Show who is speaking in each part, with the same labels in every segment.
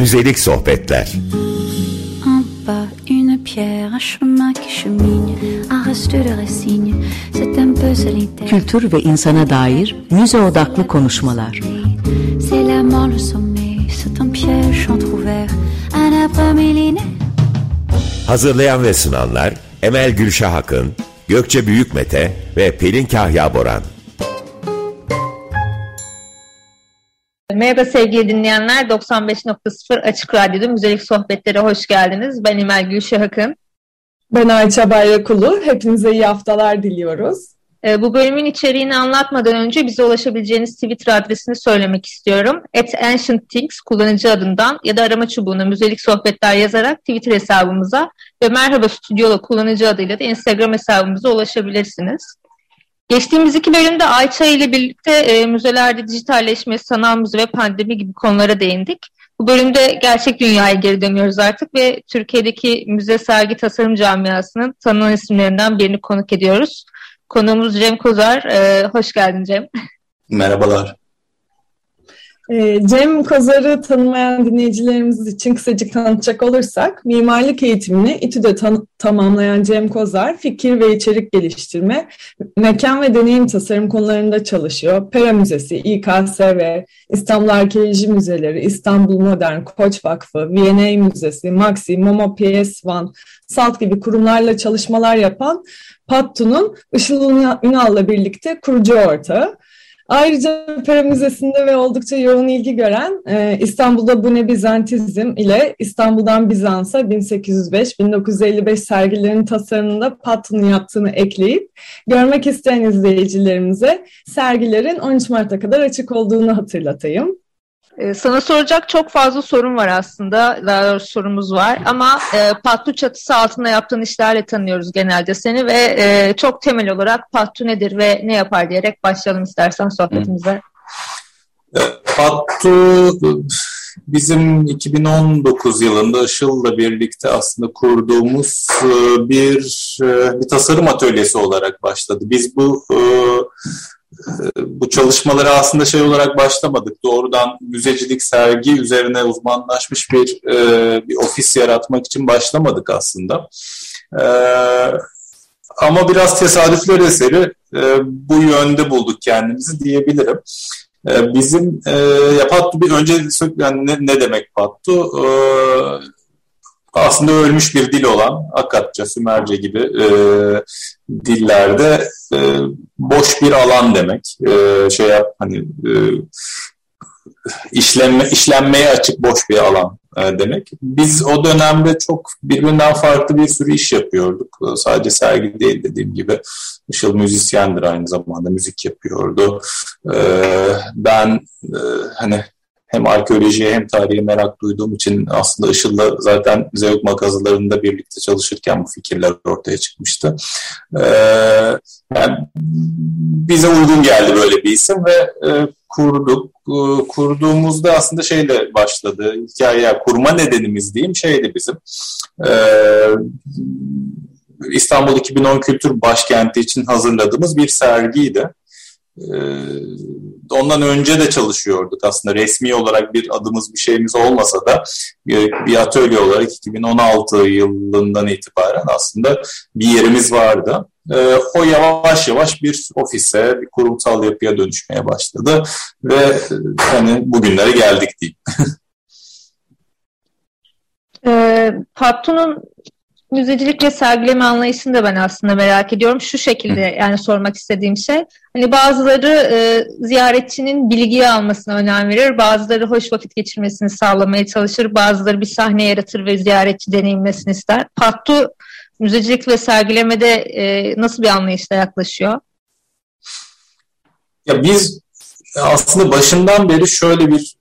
Speaker 1: Müzelik sohbetler.
Speaker 2: Un pas, une pierre, un chemin qui chemine, un reste de racine, c'est un peu solitaire.
Speaker 3: Kültür ve insana dair müze odaklı konuşmalar.
Speaker 2: C'est la mort, le sommet, c'est un piège entrouvert, un arbre millénaire.
Speaker 1: Hazırlayan ve sunanlar Emel Gülşah Akın, Gökçe Büyükmete ve Pelin Kahya Boran.
Speaker 4: Merhaba sevgili dinleyenler. 95.0 Açık Radyo'da Müzelik Sohbetlere hoş geldiniz. Ben İmel Gülşah Akın.
Speaker 5: Ben Ayça Bayrakulu. Hepinize iyi haftalar diliyoruz.
Speaker 4: Ee, bu bölümün içeriğini anlatmadan önce bize ulaşabileceğiniz Twitter adresini söylemek istiyorum. At Ancient Things kullanıcı adından ya da arama çubuğuna müzelik sohbetler yazarak Twitter hesabımıza ve Merhaba Stüdyo'la kullanıcı adıyla da Instagram hesabımıza ulaşabilirsiniz. Geçtiğimiz iki bölümde Ayça ile birlikte e, müzelerde dijitalleşme, sanal müze ve pandemi gibi konulara değindik. Bu bölümde gerçek dünyaya geri dönüyoruz artık ve Türkiye'deki müze sergi tasarım camiasının tanınan isimlerinden birini konuk ediyoruz. Konuğumuz Cem Kozar. E, hoş geldin Cem.
Speaker 6: Merhabalar.
Speaker 5: Ee, Cem Kozar'ı tanımayan dinleyicilerimiz için kısacık tanıtacak olursak, mimarlık eğitimini İTÜ'de tamamlayan Cem Kozar, fikir ve içerik geliştirme, mekan ve deneyim tasarım konularında çalışıyor. Pera Müzesi, İKSV, İstanbul Arkeoloji Müzeleri, İstanbul Modern, Koç Vakfı, V&A Müzesi, Maxi, Momo PS1, SALT gibi kurumlarla çalışmalar yapan Pattu'nun Işıl Ünal'la birlikte kurucu ortağı. Ayrıca Pera Müzesi'nde ve oldukça yoğun ilgi gören e, İstanbul'da Bu Ne Bizantizm ile İstanbul'dan Bizans'a 1805-1955 sergilerinin tasarımında Patton'un yaptığını ekleyip görmek isteyen izleyicilerimize sergilerin 13 Mart'a kadar açık olduğunu hatırlatayım.
Speaker 4: Ee, sana soracak çok fazla sorun var aslında. Daha doğrusu sorumuz var. Ama e, Pattu çatısı altında yaptığın işlerle tanıyoruz genelde seni ve e, çok temel olarak Pattu nedir ve ne yapar diyerek başlayalım istersen sohbetimize.
Speaker 6: Pattu bizim 2019 yılında Işıl'la birlikte aslında kurduğumuz e, bir e, bir tasarım atölyesi olarak başladı. Biz bu e, bu çalışmalara aslında şey olarak başlamadık. Doğrudan müzecilik, sergi üzerine uzmanlaşmış bir bir ofis yaratmak için başlamadık aslında. Ama biraz tesadüfler eseri bu yönde bulduk kendimizi diyebilirim. Bizim ya Pattu bir önce yani ne, ne demek Pattu? Aslında ölmüş bir dil olan Akatça, Sümerce gibi e, dillerde e, boş bir alan demek. E, şey yap hani e, işlenme işlenmeye açık boş bir alan e, demek. Biz o dönemde çok birbirinden farklı bir sürü iş yapıyorduk. Sadece sergi değil dediğim gibi. Işıl müzisyendir aynı zamanda müzik yapıyordu. E, ben e, hani hem arkeolojiye hem tarihe merak duyduğum için aslında Işıl'la zaten Zeug makazılarında birlikte çalışırken bu fikirler ortaya çıkmıştı. Ee, yani bize uygun geldi böyle bir isim ve e, kurduk. E, kurduğumuzda aslında şeyle başladı. Hikaye kurma nedenimiz diyeyim şeydi bizim. E, İstanbul 2010 Kültür Başkenti için hazırladığımız bir sergiydi. Ee, ondan önce de çalışıyorduk aslında resmi olarak bir adımız bir şeyimiz olmasa da bir atölye olarak 2016 yılından itibaren aslında bir yerimiz vardı. Ee, o yavaş yavaş bir ofise, bir kurumsal yapıya dönüşmeye başladı ve hani bugünlere geldik diyeyim.
Speaker 4: e, Pattu'nun müzecilik ve sergileme anlayışını da ben aslında merak ediyorum. Şu şekilde yani sormak istediğim şey. Hani bazıları e, ziyaretçinin bilgiyi almasına önem verir. Bazıları hoş vakit geçirmesini sağlamaya çalışır. Bazıları bir sahne yaratır ve ziyaretçi deneyimlesini ister. Pattu müzecilik ve sergilemede e, nasıl bir anlayışla yaklaşıyor?
Speaker 6: Ya biz aslında başından beri şöyle bir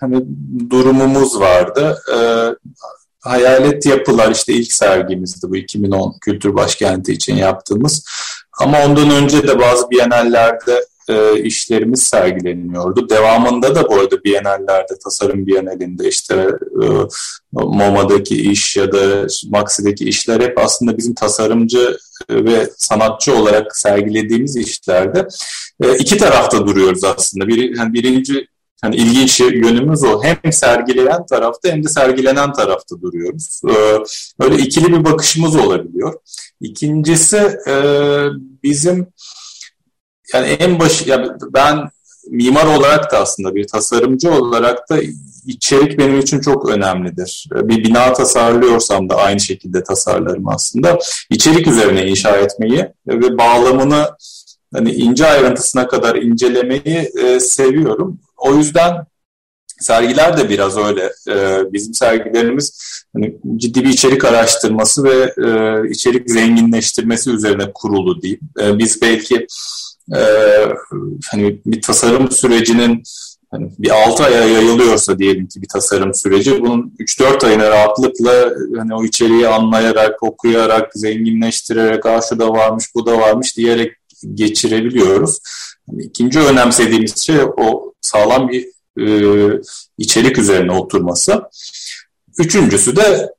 Speaker 6: hani durumumuz vardı. Ee, hayalet yapılar işte ilk sergimizdi bu 2010 Kültür Başkenti için yaptığımız. Ama ondan önce de bazı bienallerde e, işlerimiz sergileniyordu. Devamında da bu arada bienallerde, tasarım bienalinde işte e, MoMA'daki iş ya da Maxi'deki işler hep aslında bizim tasarımcı ve sanatçı olarak sergilediğimiz işlerde e, iki tarafta duruyoruz aslında. Bir, yani birinci hani ilginç yönümüz o. Hem sergileyen tarafta hem de sergilenen tarafta duruyoruz. Böyle ikili bir bakışımız olabiliyor. İkincisi bizim yani en baş ya ben mimar olarak da aslında bir tasarımcı olarak da içerik benim için çok önemlidir. Bir bina tasarlıyorsam da aynı şekilde tasarlarım aslında. İçerik üzerine inşa etmeyi ve bağlamını hani ince ayrıntısına kadar incelemeyi e, seviyorum. O yüzden sergiler de biraz öyle. E, bizim sergilerimiz hani ciddi bir içerik araştırması ve e, içerik zenginleştirmesi üzerine kurulu diyeyim. E, biz belki e, hani bir tasarım sürecinin hani bir 6 aya yayılıyorsa diyelim ki bir tasarım süreci bunun 3-4 ayını rahatlıkla hani o içeriği anlayarak, okuyarak, zenginleştirerek ah şu da varmış, bu da varmış diyerek geçirebiliyoruz. Yani ikinci önemsediğimiz şey o sağlam bir e, içerik üzerine oturması. Üçüncüsü de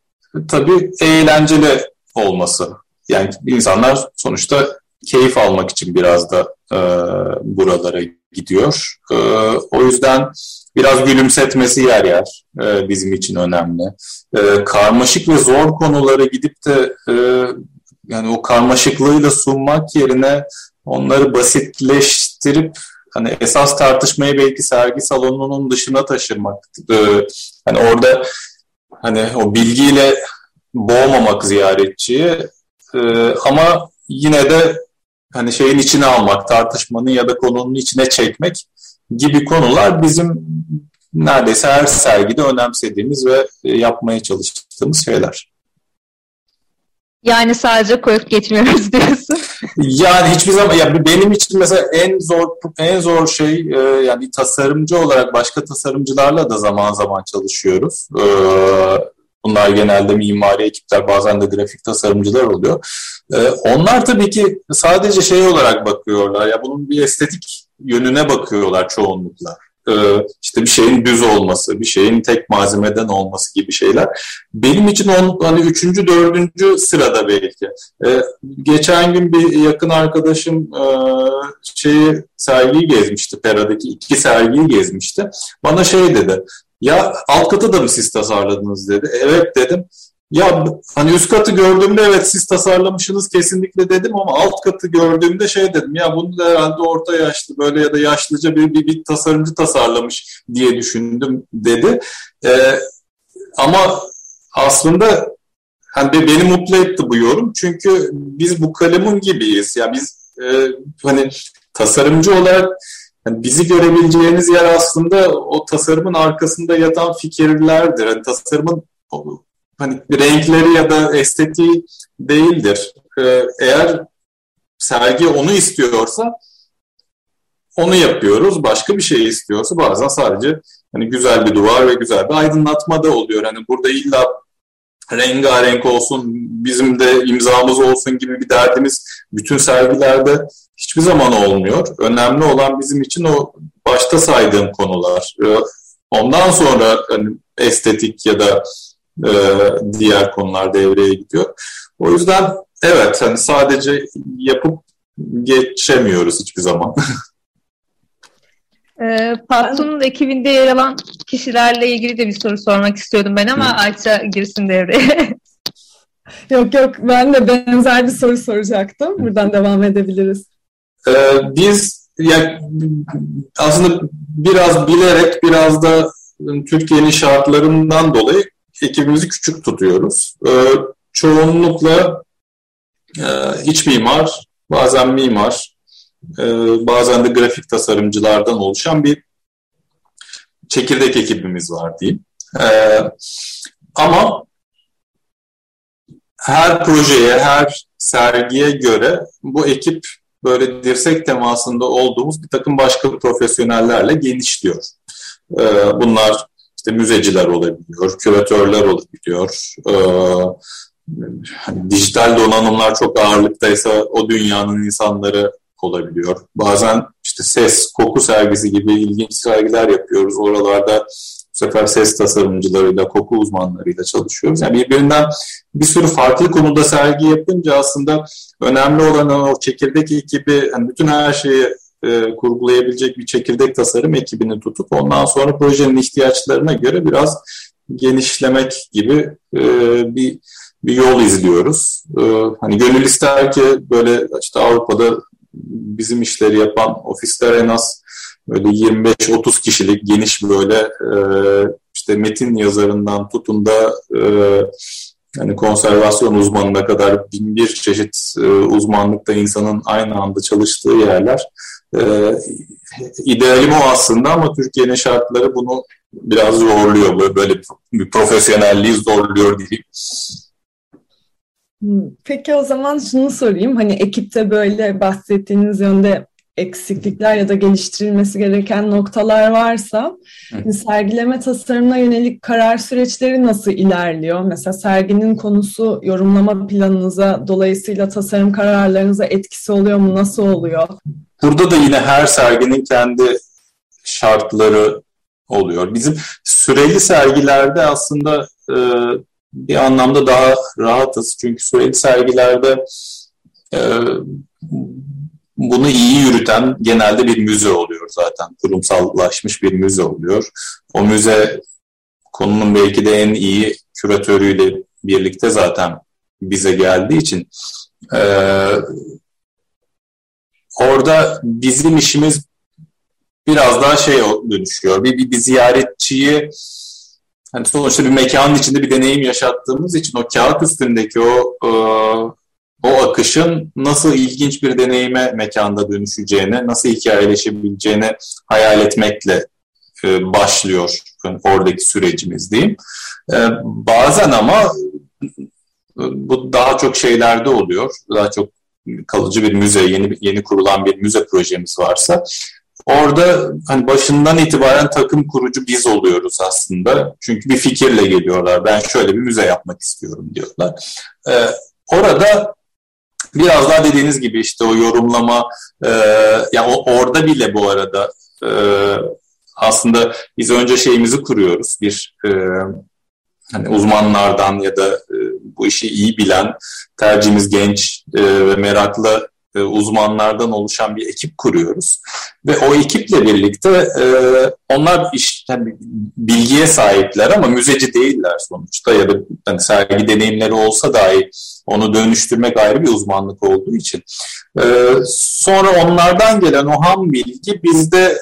Speaker 6: tabii eğlenceli olması. Yani insanlar sonuçta keyif almak için biraz da e, buralara gidiyor. E, o yüzden biraz gülümsetmesi yer yer e, bizim için önemli. E, karmaşık ve zor konulara gidip de e, yani o karmaşıklığıyla sunmak yerine onları basitleştirip hani esas tartışmayı belki sergi salonunun dışına taşırmak. E, hani orada hani o bilgiyle boğmamak ziyaretçiyi e, ama yine de hani şeyin içine almak, tartışmanın ya da konunun içine çekmek gibi konular bizim neredeyse her sergide önemsediğimiz ve e, yapmaya çalıştığımız şeyler.
Speaker 4: Yani sadece koyup geçmiyoruz diyorsun.
Speaker 6: Yani hiçbir zaman ya benim için mesela en zor en zor şey e, yani tasarımcı olarak başka tasarımcılarla da zaman zaman çalışıyoruz. E, bunlar genelde mimari ekipler bazen de grafik tasarımcılar oluyor. Ee, onlar tabii ki sadece şey olarak bakıyorlar ya bunun bir estetik yönüne bakıyorlar çoğunlukla. Ee, işte bir şeyin düz olması, bir şeyin tek malzemeden olması gibi şeyler. Benim için on, hani üçüncü, dördüncü sırada belki. Ee, geçen gün bir yakın arkadaşım e, şeyi sergiyi gezmişti, Pera'daki iki sergiyi gezmişti. Bana şey dedi, ya alt katı da mı siz tasarladınız dedi. Evet dedim. Ya hani üst katı gördüğümde evet siz tasarlamışsınız kesinlikle dedim ama alt katı gördüğümde şey dedim ya bunu da herhalde orta yaşlı böyle ya da yaşlıca bir, bir, bir tasarımcı tasarlamış diye düşündüm dedi. Ee, ama aslında hani beni mutlu etti bu yorum çünkü biz bu kalemun gibiyiz. Ya yani biz e, hani tasarımcı olarak yani bizi görebileceğiniz yer aslında o tasarımın arkasında yatan fikirlerdir. Yani tasarımın hani renkleri ya da estetiği değildir. Ee, eğer sergi onu istiyorsa onu yapıyoruz. Başka bir şey istiyorsa bazen sadece hani güzel bir duvar ve güzel bir aydınlatma da oluyor. Hani burada illa rengarenk olsun, bizim de imzamız olsun gibi bir derdimiz bütün sergilerde hiçbir zaman olmuyor. Önemli olan bizim için o başta saydığım konular. Ee, ondan sonra hani estetik ya da e, diğer konular devreye gidiyor. O yüzden evet hani sadece yapıp geçemiyoruz hiçbir zaman.
Speaker 4: E, Patron'un ekibinde yer alan kişilerle ilgili de bir soru sormak istiyordum ben ama Ayça girsin devreye.
Speaker 5: yok yok ben de benzer bir soru soracaktım. Buradan devam edebiliriz.
Speaker 6: Ee, biz yani aslında biraz bilerek biraz da Türkiye'nin şartlarından dolayı ekibimizi küçük tutuyoruz. Ee, çoğunlukla e, iç mimar, bazen mimar, e, bazen de grafik tasarımcılardan oluşan bir çekirdek ekibimiz var diyeyim. Ee, ama her projeye, her sergiye göre bu ekip böyle dirsek temasında olduğumuz bir takım başka profesyonellerle genişliyor. Ee, bunlar işte müzeciler olabiliyor, küratörler olabiliyor. Ee, hani dijital donanımlar çok ağırlıktaysa o dünyanın insanları olabiliyor. Bazen işte ses, koku sergisi gibi ilginç sergiler yapıyoruz. Oralarda bu sefer ses tasarımcılarıyla, koku uzmanlarıyla çalışıyoruz. Yani birbirinden bir sürü farklı konuda sergi yapınca aslında önemli olan o çekirdek ekibi, yani bütün her şeyi e, kurgulayabilecek bir çekirdek tasarım ekibini tutup ondan sonra projenin ihtiyaçlarına göre biraz genişlemek gibi e, bir bir yol izliyoruz. E, hani gönül ister ki böyle işte Avrupa'da bizim işleri yapan ofisler en az böyle 25-30 kişilik geniş böyle e, işte metin yazarından tutun da e, yani konservasyon uzmanına kadar bin bir çeşit e, uzmanlıkta insanın aynı anda çalıştığı yerler. E, idealim o aslında ama Türkiye'nin şartları bunu biraz zorluyor. Böyle, böyle bir profesyonelliği zorluyor diyeyim.
Speaker 5: Hmm, peki o zaman şunu sorayım. Hani ekipte böyle bahsettiğiniz yönde eksiklikler ya da geliştirilmesi gereken noktalar varsa hani sergileme tasarımına yönelik karar süreçleri nasıl ilerliyor? Mesela serginin konusu yorumlama planınıza dolayısıyla tasarım kararlarınıza etkisi oluyor mu? Nasıl oluyor?
Speaker 6: Burada da yine her serginin kendi şartları oluyor. Bizim süreli sergilerde aslında e, bir anlamda daha rahatız. Çünkü süreli sergilerde e, bunu iyi yürüten genelde bir müze oluyor zaten. Kurumsallaşmış bir müze oluyor. O müze konunun belki de en iyi küratörüyle birlikte zaten bize geldiği için e, orada bizim işimiz biraz daha şey dönüşüyor. Bir, bir, bir ziyaretçiyi hani sonuçta bir mekanın içinde bir deneyim yaşattığımız için o kağıt üstündeki o e, o akışın nasıl ilginç bir deneyime mekanda dönüşeceğini, nasıl hikayeleşebileceğini hayal etmekle e, başlıyor oradaki sürecimiz diyeyim. E, bazen ama bu daha çok şeylerde oluyor. Daha çok kalıcı bir müze, yeni yeni kurulan bir müze projemiz varsa orada hani başından itibaren takım kurucu biz oluyoruz aslında. Çünkü bir fikirle geliyorlar. Ben şöyle bir müze yapmak istiyorum diyorlar. Ee, orada biraz daha dediğiniz gibi işte o yorumlama e, yani orada bile bu arada e, aslında biz önce şeyimizi kuruyoruz. Bir e, hani uzmanlardan ya da bu işi iyi bilen tercihimiz genç e, ve meraklı e, uzmanlardan oluşan bir ekip kuruyoruz. Ve o ekiple birlikte e, onlar iş, yani bilgiye sahipler ama müzeci değiller sonuçta ya da hani sergi deneyimleri olsa dahi onu dönüştürmek ayrı bir uzmanlık olduğu için. Sonra onlardan gelen o ham bilgi bizde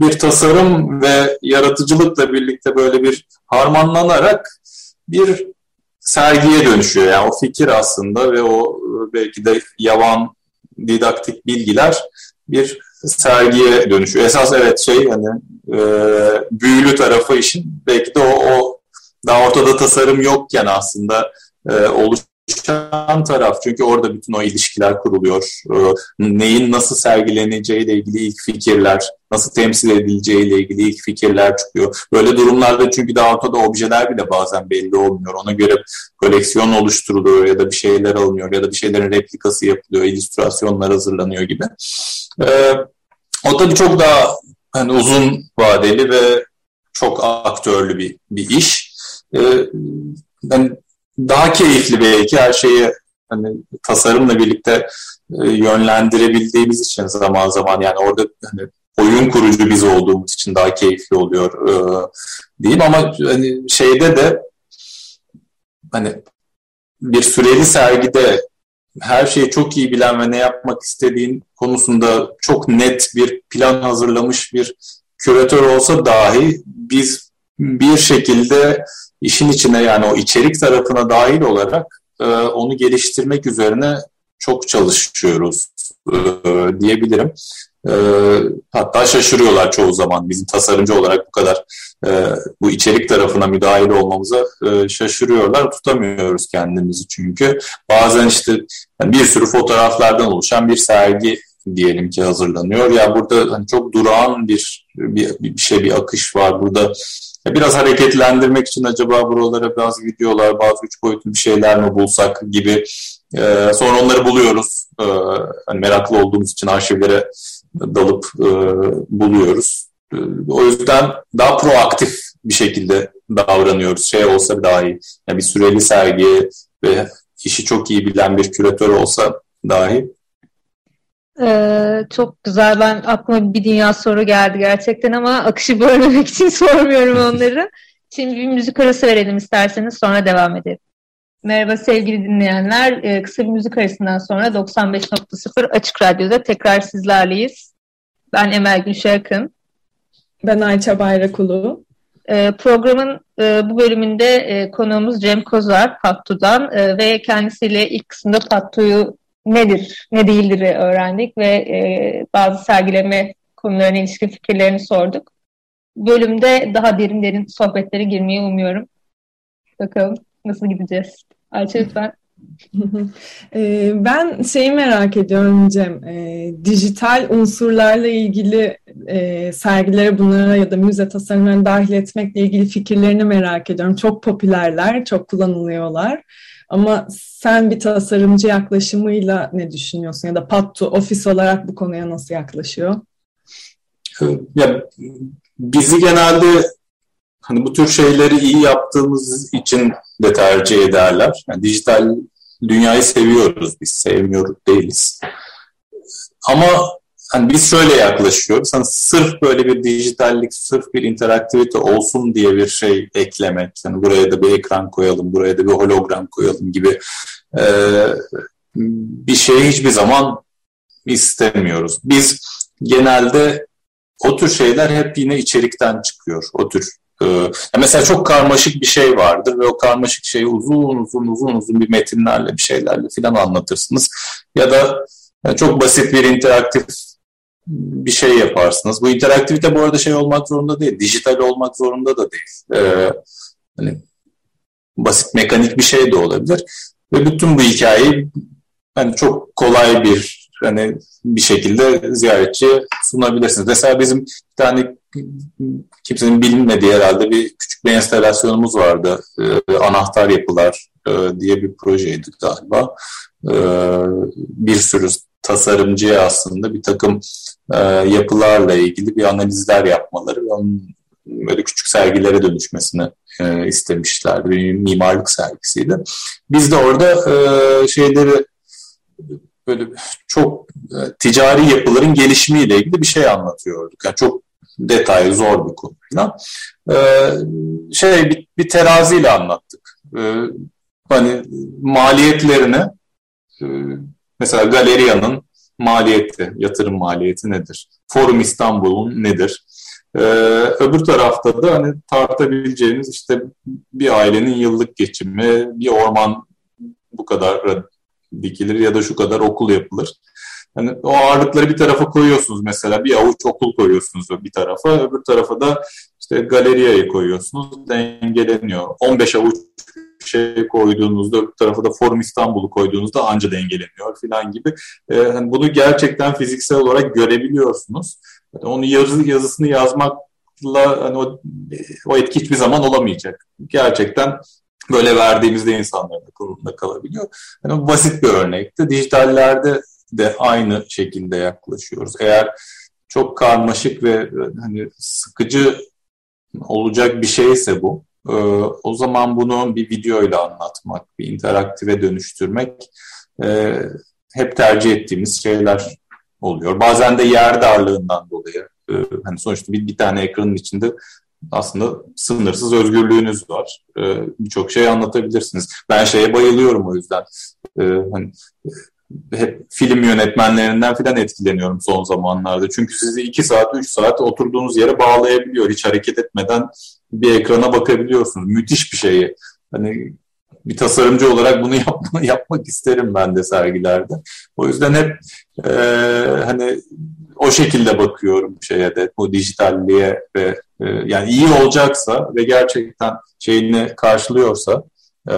Speaker 6: bir tasarım ve yaratıcılıkla birlikte böyle bir harmanlanarak bir sergiye dönüşüyor. Yani o fikir aslında ve o belki de yavan didaktik bilgiler bir sergiye dönüşüyor. Esas evet şey hani e, büyülü tarafı işin belki de o, o daha ortada tasarım yokken aslında e, oluş çalışan taraf. Çünkü orada bütün o ilişkiler kuruluyor. Ee, neyin nasıl sergileneceğiyle ilgili ilk fikirler, nasıl temsil edileceğiyle ilgili ilk fikirler çıkıyor. Böyle durumlarda çünkü daha ortada objeler bile bazen belli olmuyor. Ona göre koleksiyon oluşturuluyor ya da bir şeyler alınıyor ya da bir şeylerin replikası yapılıyor, illüstrasyonlar hazırlanıyor gibi. Ee, o tabii çok daha hani uzun vadeli ve çok aktörlü bir, bir iş. Ee, ben daha keyifli belki her şeyi hani tasarımla birlikte e, yönlendirebildiğimiz için zaman zaman. Yani orada hani oyun kurucu biz olduğumuz için daha keyifli oluyor e, diyeyim. Ama hani şeyde de hani bir süreli sergide her şeyi çok iyi bilen ve ne yapmak istediğin konusunda çok net bir plan hazırlamış bir küratör olsa dahi biz bir şekilde işin içine yani o içerik tarafına dahil olarak e, onu geliştirmek üzerine çok çalışıyoruz e, diyebilirim. E, hatta şaşırıyorlar çoğu zaman bizim tasarımcı olarak bu kadar e, bu içerik tarafına müdahil olmamıza e, şaşırıyorlar. Tutamıyoruz kendimizi çünkü. Bazen işte yani bir sürü fotoğraflardan oluşan bir sergi diyelim ki hazırlanıyor. Ya burada hani çok durağan bir, bir bir şey bir akış var. Burada Biraz hareketlendirmek için acaba buralara bazı videolar, bazı üç boyutlu bir şeyler mi bulsak gibi. Ee, sonra onları buluyoruz. Ee, hani meraklı olduğumuz için arşivlere dalıp e, buluyoruz. Ee, o yüzden daha proaktif bir şekilde davranıyoruz. Şey olsa daha iyi. Yani bir süreli sergi ve işi çok iyi bilen bir küratör olsa dahi
Speaker 4: Ee, çok güzel. Ben aklıma bir dünya soru geldi gerçekten ama akışı bölmemek için sormuyorum onları. Şimdi bir müzik arası verelim isterseniz sonra devam edelim. Merhaba sevgili dinleyenler. Ee, kısa bir müzik arasından sonra 95.0 Açık Radyo'da tekrar sizlerleyiz. Ben Emel Gülşakın.
Speaker 5: Ben Ayça Bayrakulu.
Speaker 4: Ee, programın e, bu bölümünde e, konuğumuz Cem Kozar Pattu'dan e, ve kendisiyle ilk kısımda Pattu'yu nedir, ne değildir öğrendik ve bazı sergileme konularına ilişkin fikirlerini sorduk. Bölümde daha derin derin sohbetlere girmeyi umuyorum. Bakalım nasıl gideceğiz. Ayça lütfen.
Speaker 5: Ee, ben şeyi merak ediyorum Cem, e, dijital unsurlarla ilgili e, sergilere bunlara ya da müze tasarımlarını dahil etmekle ilgili fikirlerini merak ediyorum. Çok popülerler, çok kullanılıyorlar. Ama sen bir tasarımcı yaklaşımıyla ne düşünüyorsun? Ya da Pattu ofis olarak bu konuya nasıl yaklaşıyor?
Speaker 6: Ya, bizi genelde hani bu tür şeyleri iyi yaptığımız için de tercih ederler. Yani dijital dünyayı seviyoruz biz, sevmiyoruz değiliz. Ama hani biz şöyle yaklaşıyoruz. Hani sırf böyle bir dijitallik, sırf bir interaktivite olsun diye bir şey eklemek. Hani buraya da bir ekran koyalım, buraya da bir hologram koyalım gibi e, bir şeyi hiçbir zaman istemiyoruz. Biz genelde o tür şeyler hep yine içerikten çıkıyor. O tür ee, mesela çok karmaşık bir şey vardır ve o karmaşık şeyi uzun uzun uzun uzun bir metinlerle bir şeylerle filan anlatırsınız. Ya da yani çok basit bir interaktif bir şey yaparsınız. Bu interaktivite bu arada şey olmak zorunda değil, dijital olmak zorunda da değil. Ee, hani basit mekanik bir şey de olabilir. Ve bütün bu hikayeyi hani çok kolay bir hani bir şekilde ziyaretçi sunabilirsiniz. Mesela bizim bir tane kimsenin bilinmediği herhalde bir küçük bir enstalasyonumuz vardı. E, anahtar yapılar e, diye bir projeydi galiba. E, bir sürü tasarımcıya aslında bir takım e, yapılarla ilgili bir analizler yapmaları ve onun böyle küçük sergilere dönüşmesini e, istemişlerdi. Bir mimarlık sergisiydi. Biz de orada e, şeyleri böyle çok e, ticari yapıların gelişimiyle ilgili bir şey anlatıyorduk. Yani çok detaylı, zor bir konu falan. Ee, şey bir, bir teraziyle anlattık. Ee, hani maliyetlerini e, mesela Galeria'nın maliyeti, yatırım maliyeti nedir? Forum İstanbul'un nedir? Ee, öbür tarafta da hani tartabileceğiniz işte bir ailenin yıllık geçimi, bir orman bu kadar dikilir ya da şu kadar okul yapılır. Yani o ağırlıkları bir tarafa koyuyorsunuz mesela. Bir avuç okul koyuyorsunuz bir tarafa. Öbür tarafa da işte galeriye koyuyorsunuz. Dengeleniyor. 15 avuç şey koyduğunuzda öbür tarafa da Forum İstanbul'u koyduğunuzda anca dengeleniyor falan gibi. Ee, yani bunu gerçekten fiziksel olarak görebiliyorsunuz. Yani onu yazı, yazısını yazmakla hani o, o etki hiçbir zaman olamayacak. Gerçekten böyle verdiğimizde insanların aklında kalabiliyor. Yani basit bir örnekti. Dijitallerde de aynı şekilde yaklaşıyoruz. Eğer çok karmaşık ve hani sıkıcı olacak bir şeyse bu, e, o zaman bunu bir video ile anlatmak, bir interaktive dönüştürmek e, hep tercih ettiğimiz şeyler oluyor. Bazen de yer darlığından dolayı, e, hani sonuçta bir, bir tane ekranın içinde aslında sınırsız özgürlüğünüz var. Birçok şey anlatabilirsiniz. Ben şeye bayılıyorum o yüzden. Hani hep film yönetmenlerinden filan etkileniyorum son zamanlarda. Çünkü sizi iki saat, üç saat oturduğunuz yere bağlayabiliyor. Hiç hareket etmeden bir ekrana bakabiliyorsunuz. Müthiş bir şey. Hani bir tasarımcı olarak bunu yapma, yapmak isterim ben de sergilerde. O yüzden hep e, hani o şekilde bakıyorum şeye de bu dijitalliğe ve e, yani iyi olacaksa ve gerçekten şeyini karşılıyorsa e,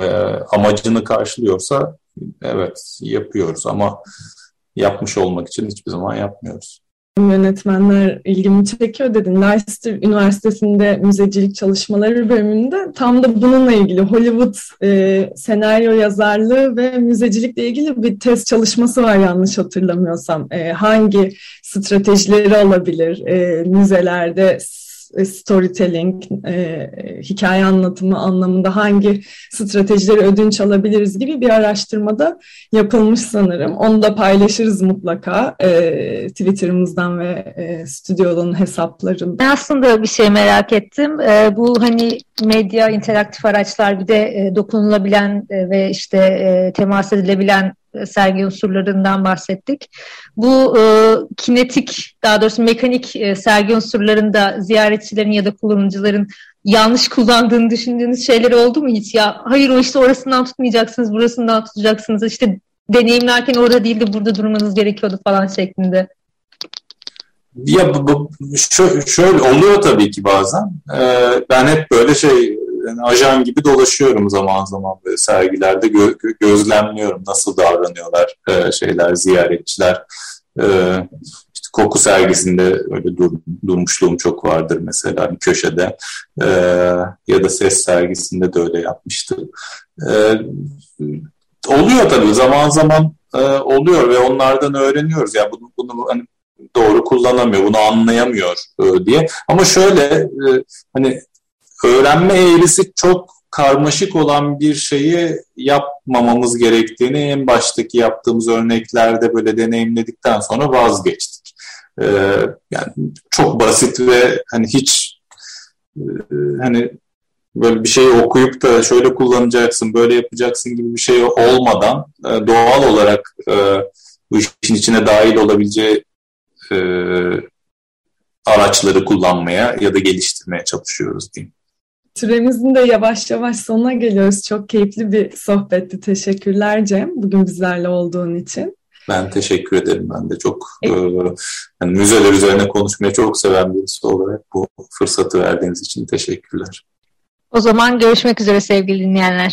Speaker 6: amacını karşılıyorsa evet yapıyoruz ama yapmış olmak için hiçbir zaman yapmıyoruz.
Speaker 5: Yönetmenler ilgimi çekiyor dedin. Leicester Üniversitesi'nde müzecilik çalışmaları bölümünde tam da bununla ilgili Hollywood e, senaryo yazarlığı ve müzecilikle ilgili bir test çalışması var yanlış hatırlamıyorsam. E, hangi stratejileri olabilir e, müzelerde storytelling, e, hikaye anlatımı anlamında hangi stratejileri ödünç alabiliriz gibi bir araştırmada yapılmış sanırım. Onu da paylaşırız mutlaka e, Twitter'ımızdan ve e, stüdyonun hesaplarından.
Speaker 4: Ben aslında bir şey merak ettim. E, bu hani medya, interaktif araçlar bir de e, dokunulabilen e, ve işte e, temas edilebilen sergi unsurlarından bahsettik. Bu e, kinetik, daha doğrusu mekanik e, sergi unsurlarında ziyaretçilerin ya da kullanıcıların yanlış kullandığını düşündüğünüz şeyler oldu mu hiç? Ya hayır o işte orasından tutmayacaksınız, burasından tutacaksınız. İşte deneyimlerken orada değil de burada durmanız gerekiyordu falan şeklinde.
Speaker 6: Ya bu, bu şöyle oluyor tabii ki bazen. Ee, ben hep böyle şey yani ajan gibi dolaşıyorum zaman zaman böyle sergilerde gö- gözlemliyorum nasıl davranıyorlar e, şeyler ziyaretçiler. E, işte koku sergisinde öyle dur, durmuşluğum çok vardır mesela bir köşede e, ya da ses sergisinde de öyle yapmıştım. E, oluyor tabii zaman zaman e, oluyor ve onlardan öğreniyoruz. Yani bunu, bunu hani doğru kullanamıyor, bunu anlayamıyor e, diye. Ama şöyle e, hani öğrenme eğrisi çok karmaşık olan bir şeyi yapmamamız gerektiğini en baştaki yaptığımız örneklerde böyle deneyimledikten sonra vazgeçtik. Ee, yani çok basit ve hani hiç e, hani böyle bir şeyi okuyup da şöyle kullanacaksın, böyle yapacaksın gibi bir şey olmadan e, doğal olarak e, bu işin içine dahil olabileceği e, araçları kullanmaya ya da geliştirmeye çalışıyoruz diyeyim.
Speaker 5: Süremizin de yavaş yavaş sonuna geliyoruz. Çok keyifli bir sohbetti. Teşekkürler Cem. Bugün bizlerle olduğun için.
Speaker 6: Ben teşekkür ederim. Ben de çok e, yani müzeler üzerine konuşmayı çok seven birisi olarak bu fırsatı verdiğiniz için teşekkürler.
Speaker 4: O zaman görüşmek üzere sevgili dinleyenler.